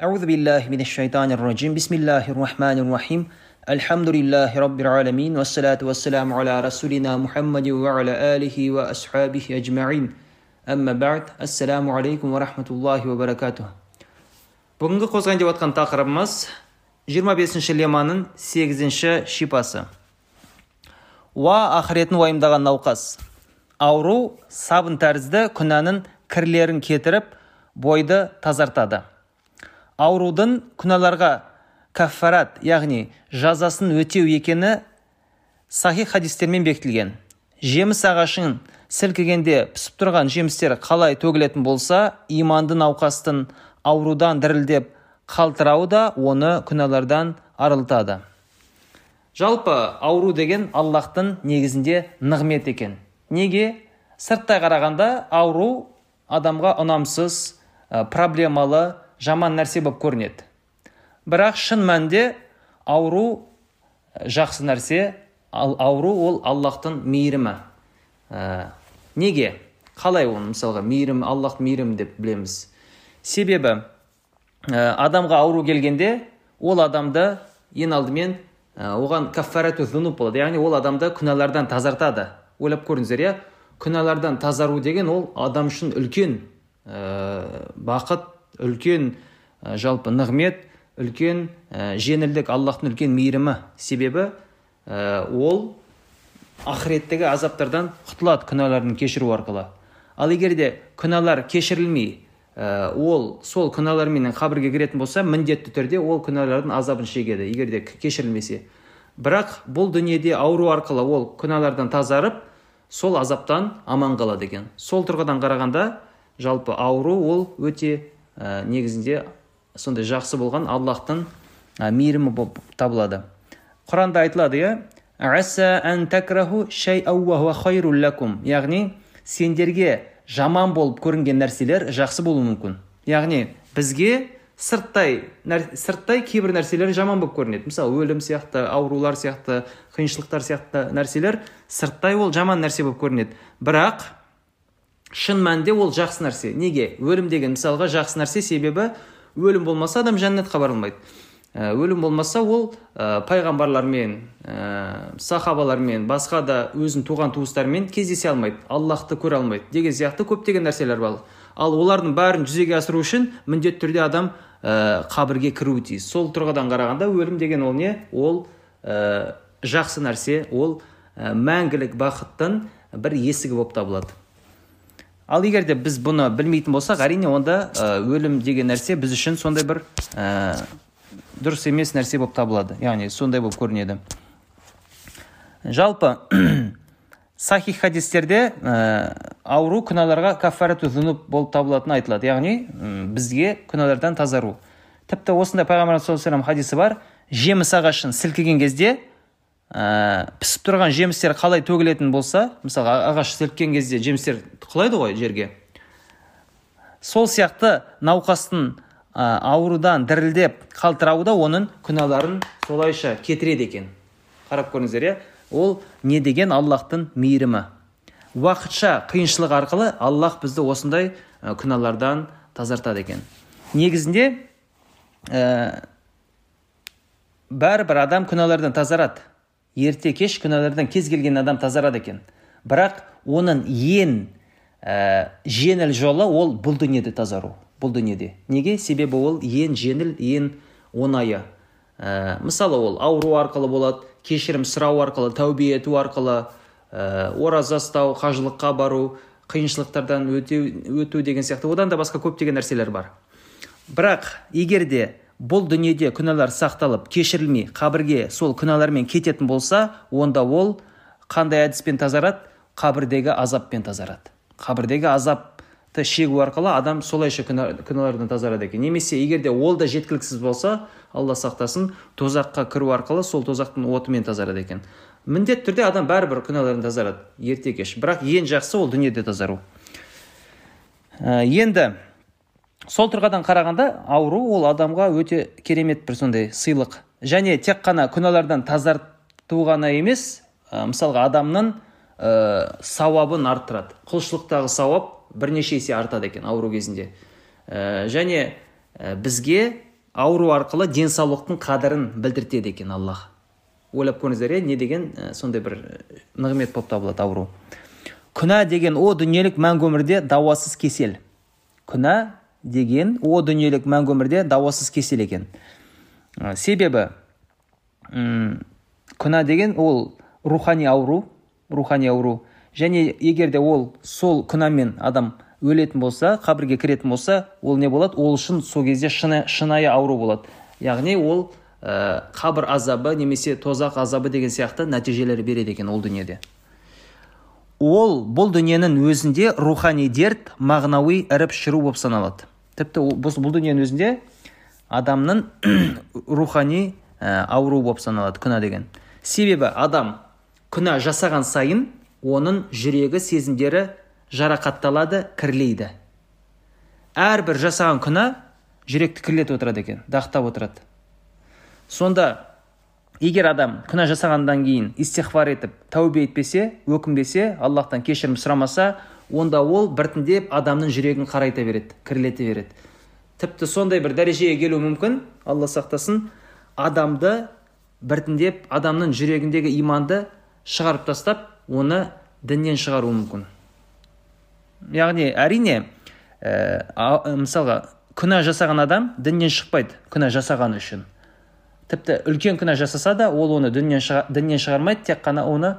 أعوذ بالله من الشيطان الرجيم بسم الله الرحمن الرحيم الحمد لله رب العالمين والصلاة والسلام على رسولنا محمد وعلى آله وأصحابه أجمعين أما بعد السلام عليكم ورحمة الله وبركاته бүгінгі қозғайын деп жатқан тақырыбымыз 25 леманың 8 шипасы уа ақыретін уайымдаған науқас ауру сабын тәрізді күнәнің кірлерін кетіріп бойды тазартады аурудың күнәларға каффарат яғни жазасын өтеу екені сахих хадистермен бекітілген. Жеміс ағашын сілкігенде пісіп тұрған жемістер қалай төгілетін болса иманды науқастың аурудан дірілдеп қалтырауы да оны күнәлардан арылтады. Жалпы ауру деген аллахтың негізінде нығмет екен. Неге? Сырттай қарағанда ауру адамға ұнамсыз проблемалы жаман нәрсе болып көрінеді. Бірақ шын мәнінде ауру жақсы нәрсе ал ауру ол аллахтың мейірімі. Ә, неге? Қалай оны мысалға мейірім аллах мейірім деп білеміз. Себебі ә, адамға ауру келгенде ол адамды ең алдымен ә, оған каффарату зунуб болады. Яғни ол адамды күнәлардан тазартады. Ойлап көріңіздер иә? Күнәлардан тазару деген ол адам үшін үлкен ә, бақыт үлкен ә, жалпы нығмет үлкен ә, жеңілдік аллахтың үлкен мейірімі себебі ә, ол ақыреттегі азаптардан құтылады күнәларын кешіру арқылы. Ал егер де күнәлар кешірілмей ә, ол сол күнәларменен қабірге кіретін болса міндетті түрде ол күнәлардың азабын шегеді егер де кешірілмесе. Бірақ бұл дүниеде ауру арқылы ол күнәлардан тазарып сол азаптан аман қалады екен. Сол тұрғыдан қарағанда жалпы ауру ол өте ә, негізінде сондай жақсы болған аллахтың ә, мейірімі болып табылады. Құранда айтылады иә яғни сендерге жаман болып көрінген нәрселер жақсы болуы мүмкін. Яғни бізге сырттай сырттай кейбір нәрселер жаман болып көрінеді. Мысалы өлім сияқты аурулар сияқты қиыншылықтар сияқты нәрселер сырттай ол жаман нәрсе болып көрінеді. Бірақ шын мәнінде ол жақсы нәрсе. Неге? Өлім деген мысалға жақсы нәрсе себебі өлім болмаса адам жәннатқа бара алмайды өлім болмаса ол ә, пайғамбарлармен ә, сахабалармен басқа да өзінің туған туыстарымен кездесе алмайды. Аллахты көре алмайды деген сияқты көптеген нәрселер бар. Ал олардың бәрін жүзеге асыру үшін міндетті түрде адам ә, қабірге кіруі тиіс. Сол тұрғыдан қарағанда өлім деген ол не? Ол ә, жақсы нәрсе. Ол ә, мәңгілік бақыттың бір есігі болып табылады. Ал егер де біз бұны білмейтін болсақ әрине онда өлім деген нәрсе біз үшін сондай бір ә, дұрыс емес нәрсе болып табылады. Яғни сондай болып көрінеді. Жалпы сахих хадистерде ә, ауру күнәларға кафарату зунуб болып табылатыны айтылады. Яғни бізге күнәлардан тазару. Тіпті осындай пайғамбарымыз саллаллаху хадисі бар. Жеміс ағашын сілкіген кезде ә, пісіп тұрған жемістер қалай төгілетін болса мысалы ағаш сіліккен кезде жемістер құлайды ғой жерге. Сол сияқты науқастың ә, аурудан дірілдеп қалтырауы да оның күнәларын солайша кетіреді екен. Қарап көріңіздер иә? Ол не деген аллахтың мейірімі? Уақытша қиыншылық арқылы аллах бізді осындай күнәлардан тазартады екен. Негізінде ә, бәрібір адам күнәлардан тазарады. Ерте кеш күнәлардан кез келген адам тазарады екен. Бірақ оның ең ә, жеңіл жолы ол бұл дүниеде тазару бұл дүниеде. Неге? Себебі ол ең жеңіл ең оңайы. Ә, мысалы ол ауру арқылы болады кешірім сұрау арқылы тәубе ету арқылы ә, ораза ұстау қажылыққа бару қиыншылықтардан өту, өту деген сияқты. Одан да басқа көптеген нәрселер бар. Бірақ егер де бұл дүниеде күнәлар сақталып кешірілмей қабірге сол күнәлармен кететін болса онда ол қандай әдіспен тазарады? Қабірдегі азаппен тазарады. Қабірдегі азапты шегу арқылы адам солайша күнәлардан тазарады екен. Немесе егер де ол да жеткіліксіз болса алла сақтасын тозаққа кіру арқылы сол тозақтың отымен тазарады екен. Міндетті түрде адам бәрібір күнәлардан тазарады. Ерте кеш бірақ ең жақсы ол дүниеде тазару. Ә, енді сол тұрғыдан қарағанда ауру ол адамға өте керемет бір сондай сыйлық. Және тек қана күнәлардан тазарту ғана емес ә, мысалға адамның ә, сауабын арттырады. Құлшылықтағы сауап бірнеше есе артады екен ауру кезінде. Ә, және ә, бізге ауру арқылы денсаулықтың қадірін білдіртеді екен аллах. Ойлап көріңіздер иә не деген ә, сондай бір нығмет болып табылады ауру. Күнә деген о дүниелік мәңгі өмірде дауасыз кесел. Күнә деген о дүниелік мәңгі өмірде дауасыз кесел екен. Себебі күнә деген ол рухани ауру рухани ауру. Және егер де ол сол күнәмен адам өлетін болса қабірге кіретін болса ол не болады? Ол үшін сол кезде шыны, шынайы ауру болады. Яғни ол ә, қабір азабы немесе тозақ азабы деген сияқты нәтижелер береді екен ол дүниеде. Ол бұл дүниенің өзінде рухани дерт мағынауи іріп шіру болып саналады. Тіпті бұл, бұл дүниенің өзінде адамның рухани ә, ауру болып саналады күнә деген. Себебі адам күнә жасаған сайын оның жүрегі сезімдері жарақатталады кірлейді. Әрбір жасаған күнә жүректі кірлетіп отырады екен дақтап отырады. Сонда егер адам күнә жасағаннан кейін истихфар етіп тәубе етпесе өкінбесе аллахтан кешірім сұрамаса онда ол біртіндеп адамның жүрегін қарайта береді кірлете береді. Тіпті сондай бір дәрежеге келуі мүмкін. Алла сақтасын. Адамды біртіндеп адамның жүрегіндегі иманды шығарып тастап оны діннен шығаруы мүмкін. Яғни әрине ә, мысалға күнә жасаған адам діннен шықпайды күнә жасаған үшін. Тіпті үлкен күнә жасаса да ол оны діннен, шыға, діннен шығармайды тек қана оны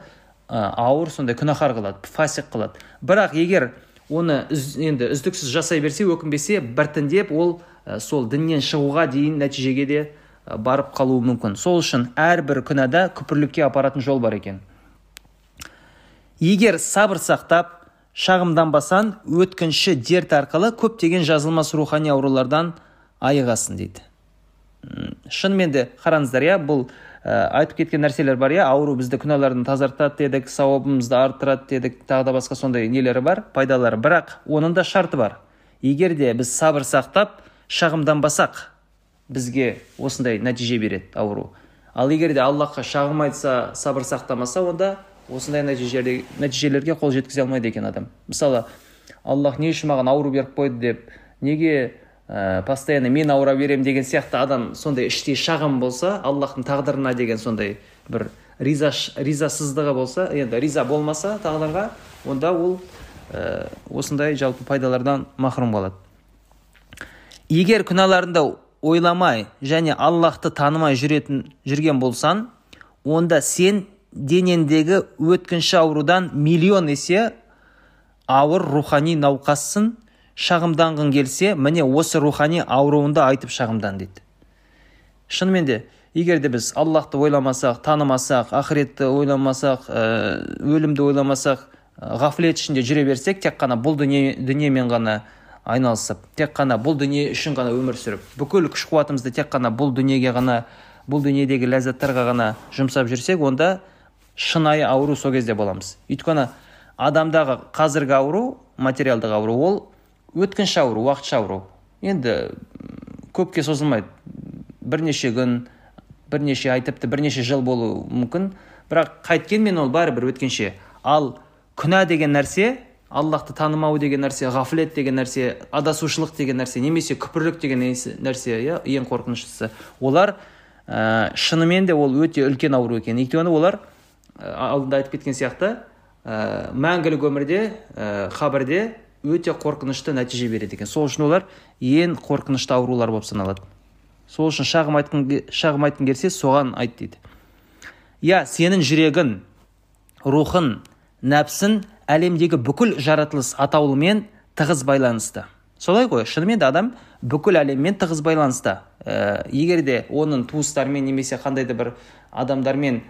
ауыр сондай күнәһар қылады фасик қылады. Бірақ егер оны үз, енді үздіксіз жасай берсе өкінбесе біртіндеп ол ә, сол діннен шығуға дейін нәтижеге де ә, барып қалуы мүмкін. Сол үшін әрбір күнәда күпірлікке апаратын жол бар екен. Егер сабыр сақтап шағымданбасаң өткінші дерт арқылы көптеген жазылмас рухани аурулардан айығасың дейді. Шынымен де қараңыздар иә бұл ә, айтып кеткен нәрселер бар иә? Ауру бізді күнәлардан тазартады дедік сауабымызды арттырады дедік тағы да басқа сондай нелері бар пайдалары. Бірақ оның да шарты бар. Егер де біз сабыр сақтап шағымданбасақ бізге осындай нәтиже береді ауру. Ал егер де аллахқа шағым айтса сабыр сақтамаса онда осындай нәтижелерге, қол жеткізе алмайды екен адам. Мысалы аллах не үшін маған ауру беріп қойды деп неге ә, постоянно мен ауыра беремін деген сияқты адам сондай іштей шағым болса аллахтың тағдырына деген сондай бір риза, ризасыздығы болса енді риза болмаса тағдырға онда ол ә, осындай жалпы пайдалардан махрұм болады. Егер күнәларыңды ойламай және аллахты танымай жүретін жүрген болсаң онда сен денендегі өткінші аурудан миллион есе ауыр рухани науқассың шағымданғың келсе міне осы рухани ауруыңды айтып шағымдан дейді. Шынымен де егер де біз аллахты ойламасақ танымасақ ақыретті ойламасақ өлімді ойламасақ ғафлет ішінде жүре берсек тек қана бұл дүние, дүниемен ғана айналысып тек қана бұл дүние үшін ғана өмір сүріп бүкіл күш қуатымызды тек қана бұл дүниеге ғана бұл дүниедегі ләззаттарға ғана жұмсап жүрсек онда шынайы ауру сол кезде боламыз. Өйткені адамдағы қазіргі ауру материалдық ауру ол өткінші ауру уақытша ауру енді көпке созылмайды. Бірнеше күн бірнеше ай тіпті бірнеше жыл болуы мүмкін. Бірақ қайткенмен ол бәрібір өткенше. Ал күнә деген нәрсе аллахты танымау деген нәрсе ғафлет деген нәрсе адасушылық деген нәрсе немесе күпірлік деген нәрсе иә ең қорқыныштысы олар ә, шынымен де ол өте үлкен ауру екен. Өйткені олар алдында айтып кеткен сияқты ә, мәңгілік өмірде ә, қабірде өте қорқынышты нәтиже береді екен. Сол үшін олар ең қорқынышты аурулар болып саналады. Сол үшін шағым айтқың, шағым айтқың келсе соған айт дейді. Иә сенің жүрегің рухың нәпсің әлемдегі бүкіл жаратылыс атаулымен тығыз байланысты. Солай ғой шынымен де адам бүкіл әлеммен тығыз байланыста. Ә, егер де оның туыстарымен немесе қандай да бір адамдармен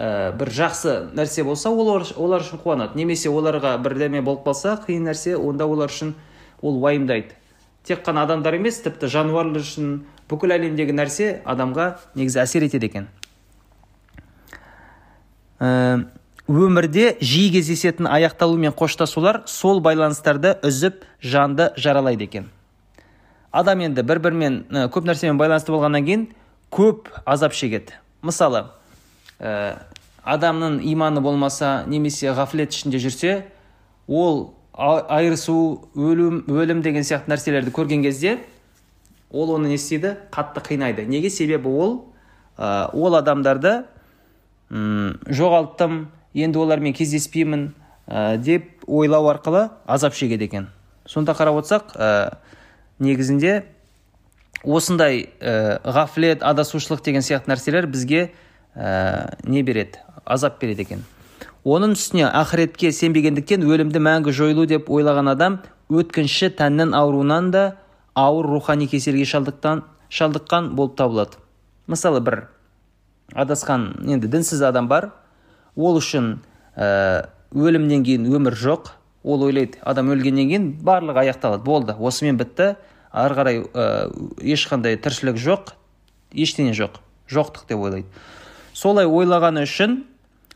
ә, бір жақсы нәрсе болса олар, олар үшін қуанады. Немесе оларға бірдеме болып қалса қиын нәрсе онда олар үшін ол уайымдайды. Тек қана адамдар емес тіпті жануарлар үшін бүкіл әлемдегі нәрсе адамға негізі әсер етеді екен. Ә, өмірде жиі кездесетін аяқталу мен қоштасулар сол байланыстарды үзіп жанды жаралайды екен. Адам енді бір бірімен көп нәрсемен байланысты болғаннан кейін көп азап шегеді. Мысалы ә, адамның иманы болмаса немесе ғафлет ішінде жүрсе ол айырысу өлім өлім деген сияқты нәрселерді көрген кезде ол оны не істейді? Қатты қинайды. Неге? Себебі ол ә, ол адамдарды м жоғалттым енді олармен кездеспеймін ә, деп ойлау арқылы азап шегеді екен. Сонда қарап отырсақ ә, негізінде осындай ә, ғафлет адасушылық деген сияқты нәрселер бізге ә, не береді азап береді екен. Оның үстіне ақыретке сенбегендіктен өлімді мәңгі жойылу деп ойлаған адам өткінші тәннің ауруынан да ауыр рухани кеселге шалдыққан, шалдыққан болып табылады. Мысалы бір адасқан енді дінсіз адам бар. Ол үшін ә, өлімнен кейін өмір жоқ. Ол ойлайды адам өлгеннен кейін барлығы аяқталады болды осымен бітті. Ары қарай ә, ешқандай тіршілік жоқ ештеңе жоқ. Жоқтық деп ойлайды. Солай ойлағаны үшін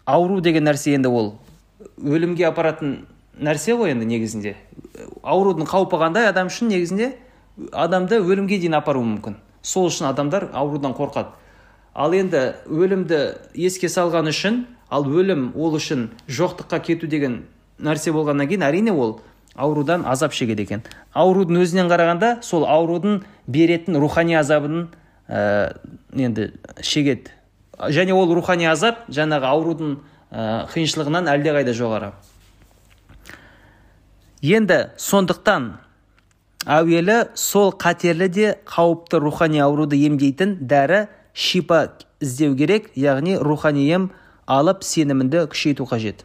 ауру деген нәрсе енді ол өлімге апаратын нәрсе ғой енді негізінде. Аурудың қаупі қандай? Адам үшін негізінде адамды өлімге дейін апаруы мүмкін. Сол үшін адамдар аурудан қорқады. Ал енді өлімді еске салған үшін ал өлім ол үшін жоқтыққа кету деген нәрсе болғаннан кейін әрине ол аурудан азап шегеді екен. Аурудың өзінен қарағанда сол аурудың беретін рухани азабын ә, енді шегеді. Және ол рухани азап жаңағы аурудың ә, қиыншылығынан әлдеқайда жоғары. Енді сондықтан әуелі сол қатерлі де қауіпті рухани ауруды емдейтін дәрі шипа іздеу керек яғни рухани ем алып сенімінді күшейту қажет.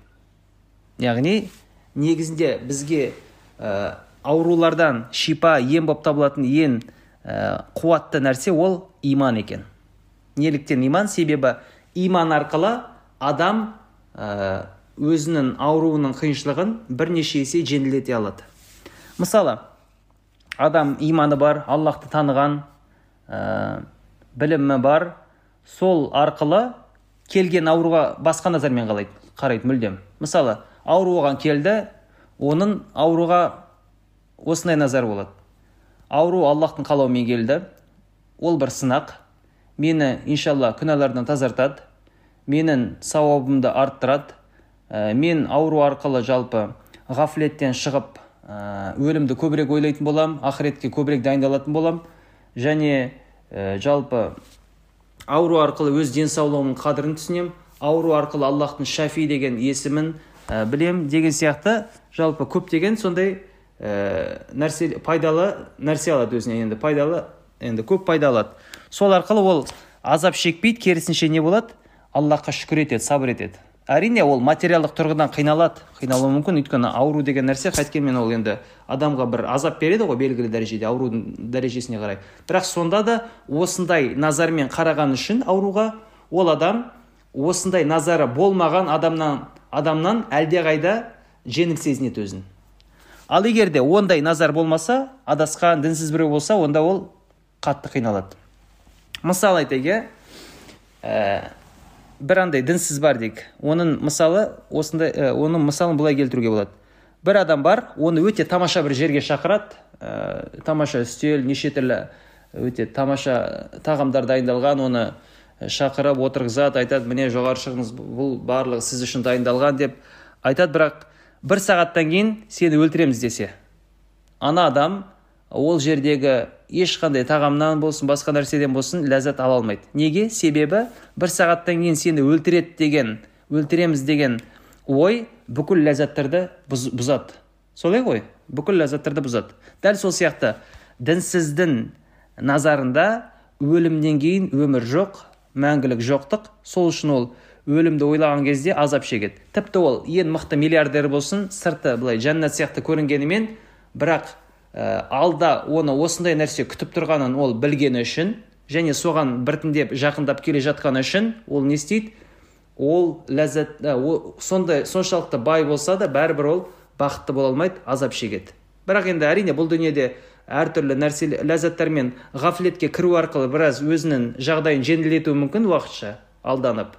Яғни негізінде бізге ә, аурулардан шипа ем болып табылатын ең ә, қуатты нәрсе ол иман екен. Неліктен иман себебі иман арқылы адам ә, өзінің ауруының қиыншылығын бірнеше есе жеңілдете алады. Мысалы адам иманы бар аллахты таныған ә, білімі бар сол арқылы келген ауруға басқа назармен қалайды қарайды мүлдем. Мысалы ауру оған келді оның ауруға осындай назар болады. Ауру аллахтың қалауымен келді ол бір сынақ. Мені иншалла күнәлардан тазартады. Менің сауабымды арттырады. Ә, мен ауру арқылы жалпы ғафлеттен шығып ә, өлімді көбірек ойлайтын болам, ақыретке көбірек дайындалатын болам. Және ә, жалпы ауру арқылы өз денсаулығымның қадірін түсінем ауру арқылы аллахтың шафи деген есімін ә, білем деген сияқты. Жалпы көптеген сондай ә, нәрсе пайдалы нәрсе алады өзіне енді пайдалы енді көп пайда алады. Сол арқылы ол азап шекпейді керісінше не болады? Аллахқа шүкір етеді сабыр етеді. Әрине ол материалдық тұрғыдан қиналады қиналуы мүмкін. Өйткені ауру деген нәрсе қайткенмен ол енді адамға бір азап береді ғой белгілі дәрежеде аурудың дәрежесіне қарай. Бірақ сонда да осындай назармен қараған үшін ауруға ол адам осындай назары болмаған адамнан адамнан әлдеқайда жеңіл сезінеді өзін. Ал егер де ондай назар болмаса адасқан дінсіз біреу болса онда ол қатты қиналады. Мысал айтайық иә ә, бір андай дінсіз бар дейік. Оның мысалы осындай ә, оның мысалын былай келтіруге болады. Бір адам бар оны өте тамаша бір жерге шақырады ә, тамаша үстел неше түрлі өте тамаша тағамдар дайындалған оны шақырып отырғызады айтады міне жоғары шығыңыз бұл барлығы сіз үшін дайындалған деп айтады. Бірақ бір сағаттан кейін сені өлтіреміз десе ана адам ол жердегі ешқандай тағамнан болсын басқа нәрседен болсын ләззат ала алмайды. Неге? Себебі бір сағаттан кейін сені өлтіреді деген өлтіреміз деген ой бүкіл ләззаттарды бұз, бұзады. Солай ғой? Бүкіл ләззаттарды бұзады. Дәл сол сияқты дінсіздің назарында өлімнен кейін өмір жоқ мәңгілік жоқтық. Сол үшін ол өлімді ойлаған кезде азап шегеді. Тіпті ол ең мықты миллиардер болсын сырты былай жәннат сияқты көрінгенімен бірақ ә, алда оны осындай нәрсе күтіп тұрғанын ол білгені үшін және соған біртіндеп жақындап келе жатқаны үшін ол не істейді? Ол ләззат ә, сондай соншалықты бай болса да бәрібір ол бақытты бола алмайды азап шегеді. Бірақ енді әрине бұл дүниеде әртүрлі нәрсе ләззаттар мен ғафлетке кіру арқылы біраз өзінің жағдайын жеңілдетуі мүмкін уақытша алданып.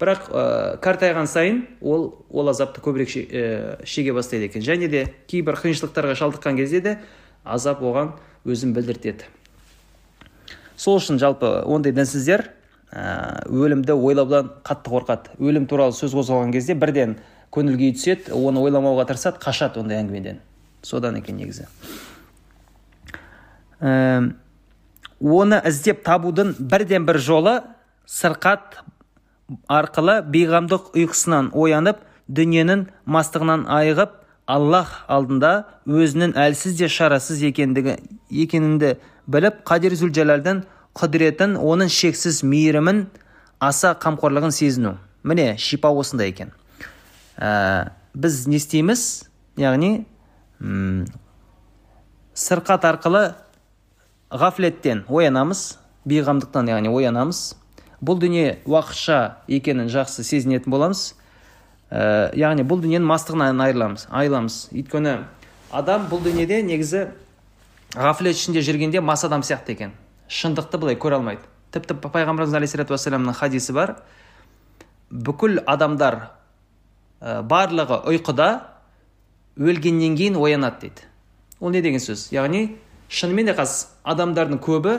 Бірақ ә, қартайған сайын ол ол азапты көбірек ә, шеге бастайды екен. Және де кейбір қиыншылықтарға шалдыққан кезде де азап оған өзін білдіртеді. Сол үшін жалпы ондай дінсіздер ә, өлімді ойлаудан қатты қорқады. Өлім туралы сөз қозғалған кезде бірден көңіл күйі түседі оны ойламауға тырысады қашады ондай әңгімеден. Содан екен негізі. Ә, оны іздеп табудың бірден бір жолы сырқат арқылы бейғамдық ұйқысынан оянып дүниенің мастығынан айығып аллах алдында өзінің әлсіз де шарасыз екендігі екенінді біліп қадир зүлжалалдың құдіретін оның шексіз мейірімін аса қамқорлығын сезіну. Міне шипа осында екен. Ә, біз не істейміз? Яғни сырқат арқылы ғафлеттен оянамыз бейғамдықтан яғни оянамыз. Бұл дүние уақытша екенін жақсы сезінетін боламыз. Ә, яғни бұл дүниенің мастығынан айырыламыз айыламыз өйткені адам бұл дүниеде негізі ғафлет ішінде жүргенде мас адам сияқты екен. Шындықты былай көре алмайды. Тіпті пайғамбарымыз алейхисалату вассаламның хадисі бар. Бүкіл адамдар ә, барлығы ұйқыда өлгеннен кейін оянады дейді. Ол не деген сөз? Яғни шынымен де қазір адамдардың көбі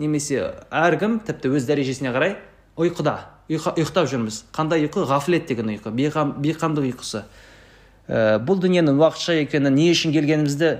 немесе әркім тіпті өз дәрежесіне қарай ұйқыда ұйықтап жүрміз. Қандай ұйқы? Ғафлет деген ұйқы бейқам, бейқамдық ұйқысы. Ә, бұл дүниенің уақытша екенін не үшін келгенімізді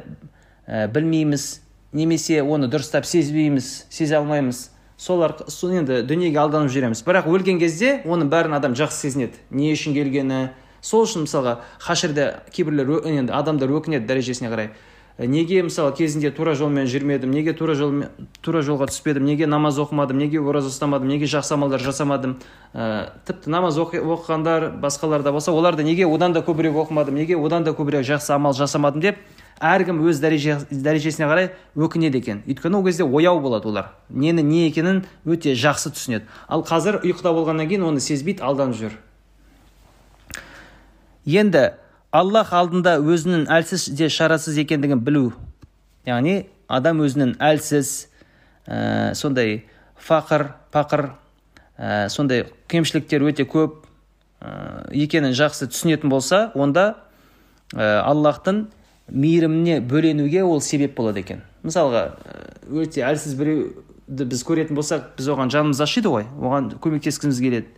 ә, білмейміз. Немесе оны дұрыстап сезбейміз сезе алмаймыз. Сол енді дүниеге алданып жүреміз. Бірақ өлген кезде оның бәрін адам жақсы сезінеді. Не үшін келгені. Сол үшін мысалға хашірде кейбірлер енді адамдар өкінеді дәрежесіне қарай. Неге мысалы кезінде тура жолмен жүрмедім неге тура, жол, тура жолға түспедім неге намаз оқымадым неге ораза ұстамадым неге жақсы амалдар жасамадым? Ә, тіпті намаз оқығандар басқалар да болса олар да неге одан да көбірек оқымадым неге одан да көбірек жақсы амал жасамадым деп әркім өз дәреже, дәрежесіне қарай өкінеді екен. Өйткені ол кезде ояу болады олар. Нені не екенін өте жақсы түсінеді. Ал қазір ұйқыда болғаннан кейін оны сезбейді алданып жүр. Енді аллах алдында өзінің әлсіз де шарасыз екендігін білу яғни адам өзінің әлсіз ә, сондай фақыр пақыр ә, сондай кемшіліктер өте көп ә, екенін жақсы түсінетін болса онда ә, аллахтың мейіріміне бөленуге ол себеп болады екен. Мысалға өте әлсіз біреуді біз көретін болсақ біз оған жанымыз ашиды ғой оған көмектескіміз келеді.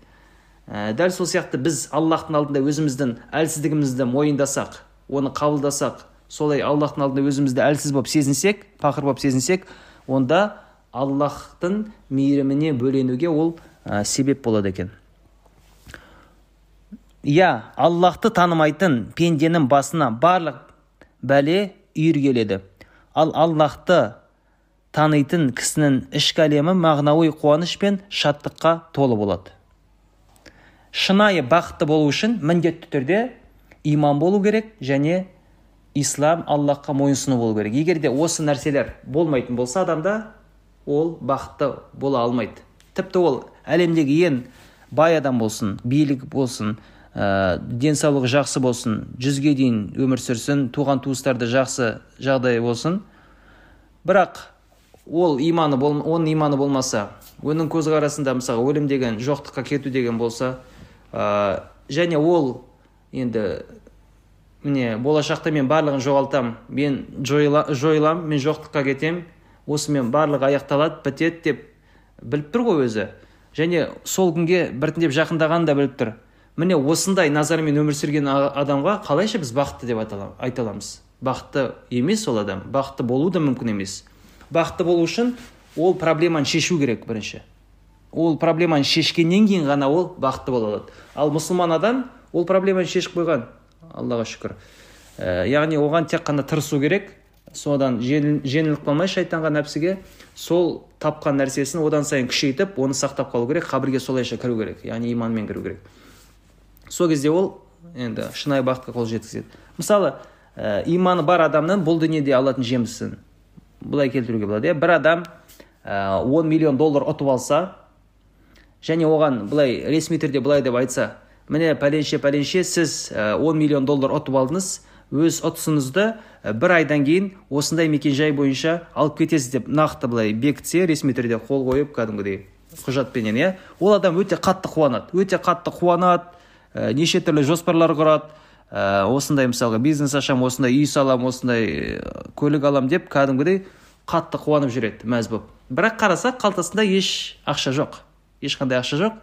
Ә, дәл сол сияқты біз аллахтың алдында өзіміздің әлсіздігімізді мойындасақ оны қабылдасақ солай аллахтың алдында өзімізді әлсіз болып сезінсек пақыр болып сезінсек онда аллахтың мейіріміне бөленуге ол ә, себеп болады екен. Иә аллахты танымайтын пенденің басына барлық бәле үйір келеді. Ал аллахты танитын кісінің ішкі әлемі мағынауи қуаныш пен шаттыққа толы болады. Шынайы бақытты болу үшін міндетті түрде иман болу керек және ислам аллахқа мойынсыну болу керек. Егер де осы нәрселер болмайтын болса адамда ол бақытты бола алмайды. Тіпті ол әлемдегі ең бай адам болсын билік болсын ә, денсаулығы жақсы болсын жүзге дейін өмір сүрсін туған туыстарды жақсы жағдай болсын. Бірақ ол иманы оның иманы болмаса оның көзқарасында мысалы өлім деген жоқтыққа кету деген болса ә, және ол енді міне болашақта мен барлығын жоғалтам. Мен жойылам мен жоқтыққа кетем. Осымен барлығы аяқталады бітеді деп біліп тұр ғой өзі. Және сол күнге біртіндеп жақындағанын да біліп тұр. Міне осындай назармен өмір сүрген адамға қалайша біз бақытты деп айта аламыз? Бақытты емес ол адам бақытты болу да мүмкін емес. Бақытты болу үшін ол проблеманы шешу керек бірінші. Ол проблеманы шешкеннен кейін ғана ол бақытты бола алады. Ал мұсылман адам ол проблеманы шешіп қойған аллаға шүкір. Ә, яғни оған тек қана тырысу керек содан жеңіліп қалмай шайтанға нәпсіге сол тапқан нәрсесін одан сайын күшейтіп оны сақтап қалу керек қабірге солайша кіру керек яғни иманмен кіру керек. Сол кезде ол енді шынайы бақытқа қол жеткізеді. Мысалы ә, иманы бар адамның бұл дүниеде алатын жемісін былай келтіруге болады иә. Бір адам ә, 10 миллион доллар ұтып алса және оған былай ресми түрде былай деп айтса міне пәленше пәленше сіз 10 миллион доллар ұтып алдыңыз өз ұтысыңызды бір айдан кейін осындай мекенжай бойынша алып кетесіз деп нақты былай бекітсе ресми түрде қол қойып кәдімгідей құжатпенен иә? Ол адам өте қатты қуанады өте қатты қуанады ә, неше түрлі жоспарлар құрады ә, осындай мысалға бизнес ашамын осындай үй саламын осындай көлік аламын деп кәдімгідей қатты қуанып жүреді мәз болып. Бірақ қарасақ қалтасында еш ақша жоқ. Ешқандай ақша жоқ.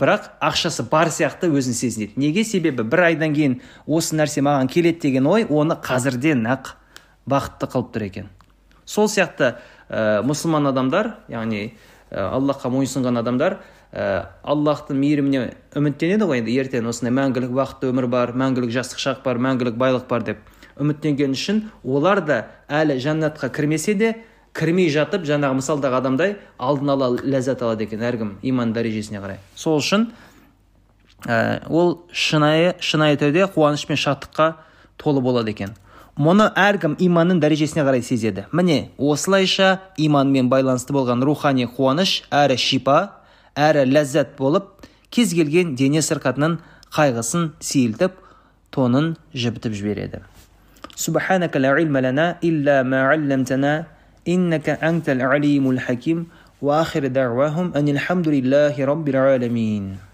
Бірақ ақшасы бар сияқты өзін сезінеді. Неге? Себебі бір айдан кейін осы нәрсе маған келеді деген ой оны қазірден ақ бақытты қылып тұр екен. Сол сияқты ә, мұсылман адамдар яғни ә, аллахқа мойынсұнған адамдар ә, аллахтың мейіріміне үміттенеді ғой енді. Ертең осындай мәңгілік бақытты өмір бар мәңгілік жастық шақ бар мәңгілік байлық бар деп үміттенген үшін олар да әлі жәннатқа кірмесе де кірмей жатып жаңағы мысалдағы адамдай алдын ала ләззат алады екен әркім иман дәрежесіне қарай. Сол үшін ә, ол шынайы шынайы түрде қуаныш пен шаттыққа толы болады екен. Мұны әркім иманның дәрежесіне қарай сезеді. Міне осылайша иманмен байланысты болған рухани қуаныш әрі шипа әрі ләззат болып кез келген дене сырқатының қайғысын сейілтіп тонын жібітіп жібереді. إنك أنت العليم الحكيم وآخر دعواهم أن الحمد لله رب العالمين.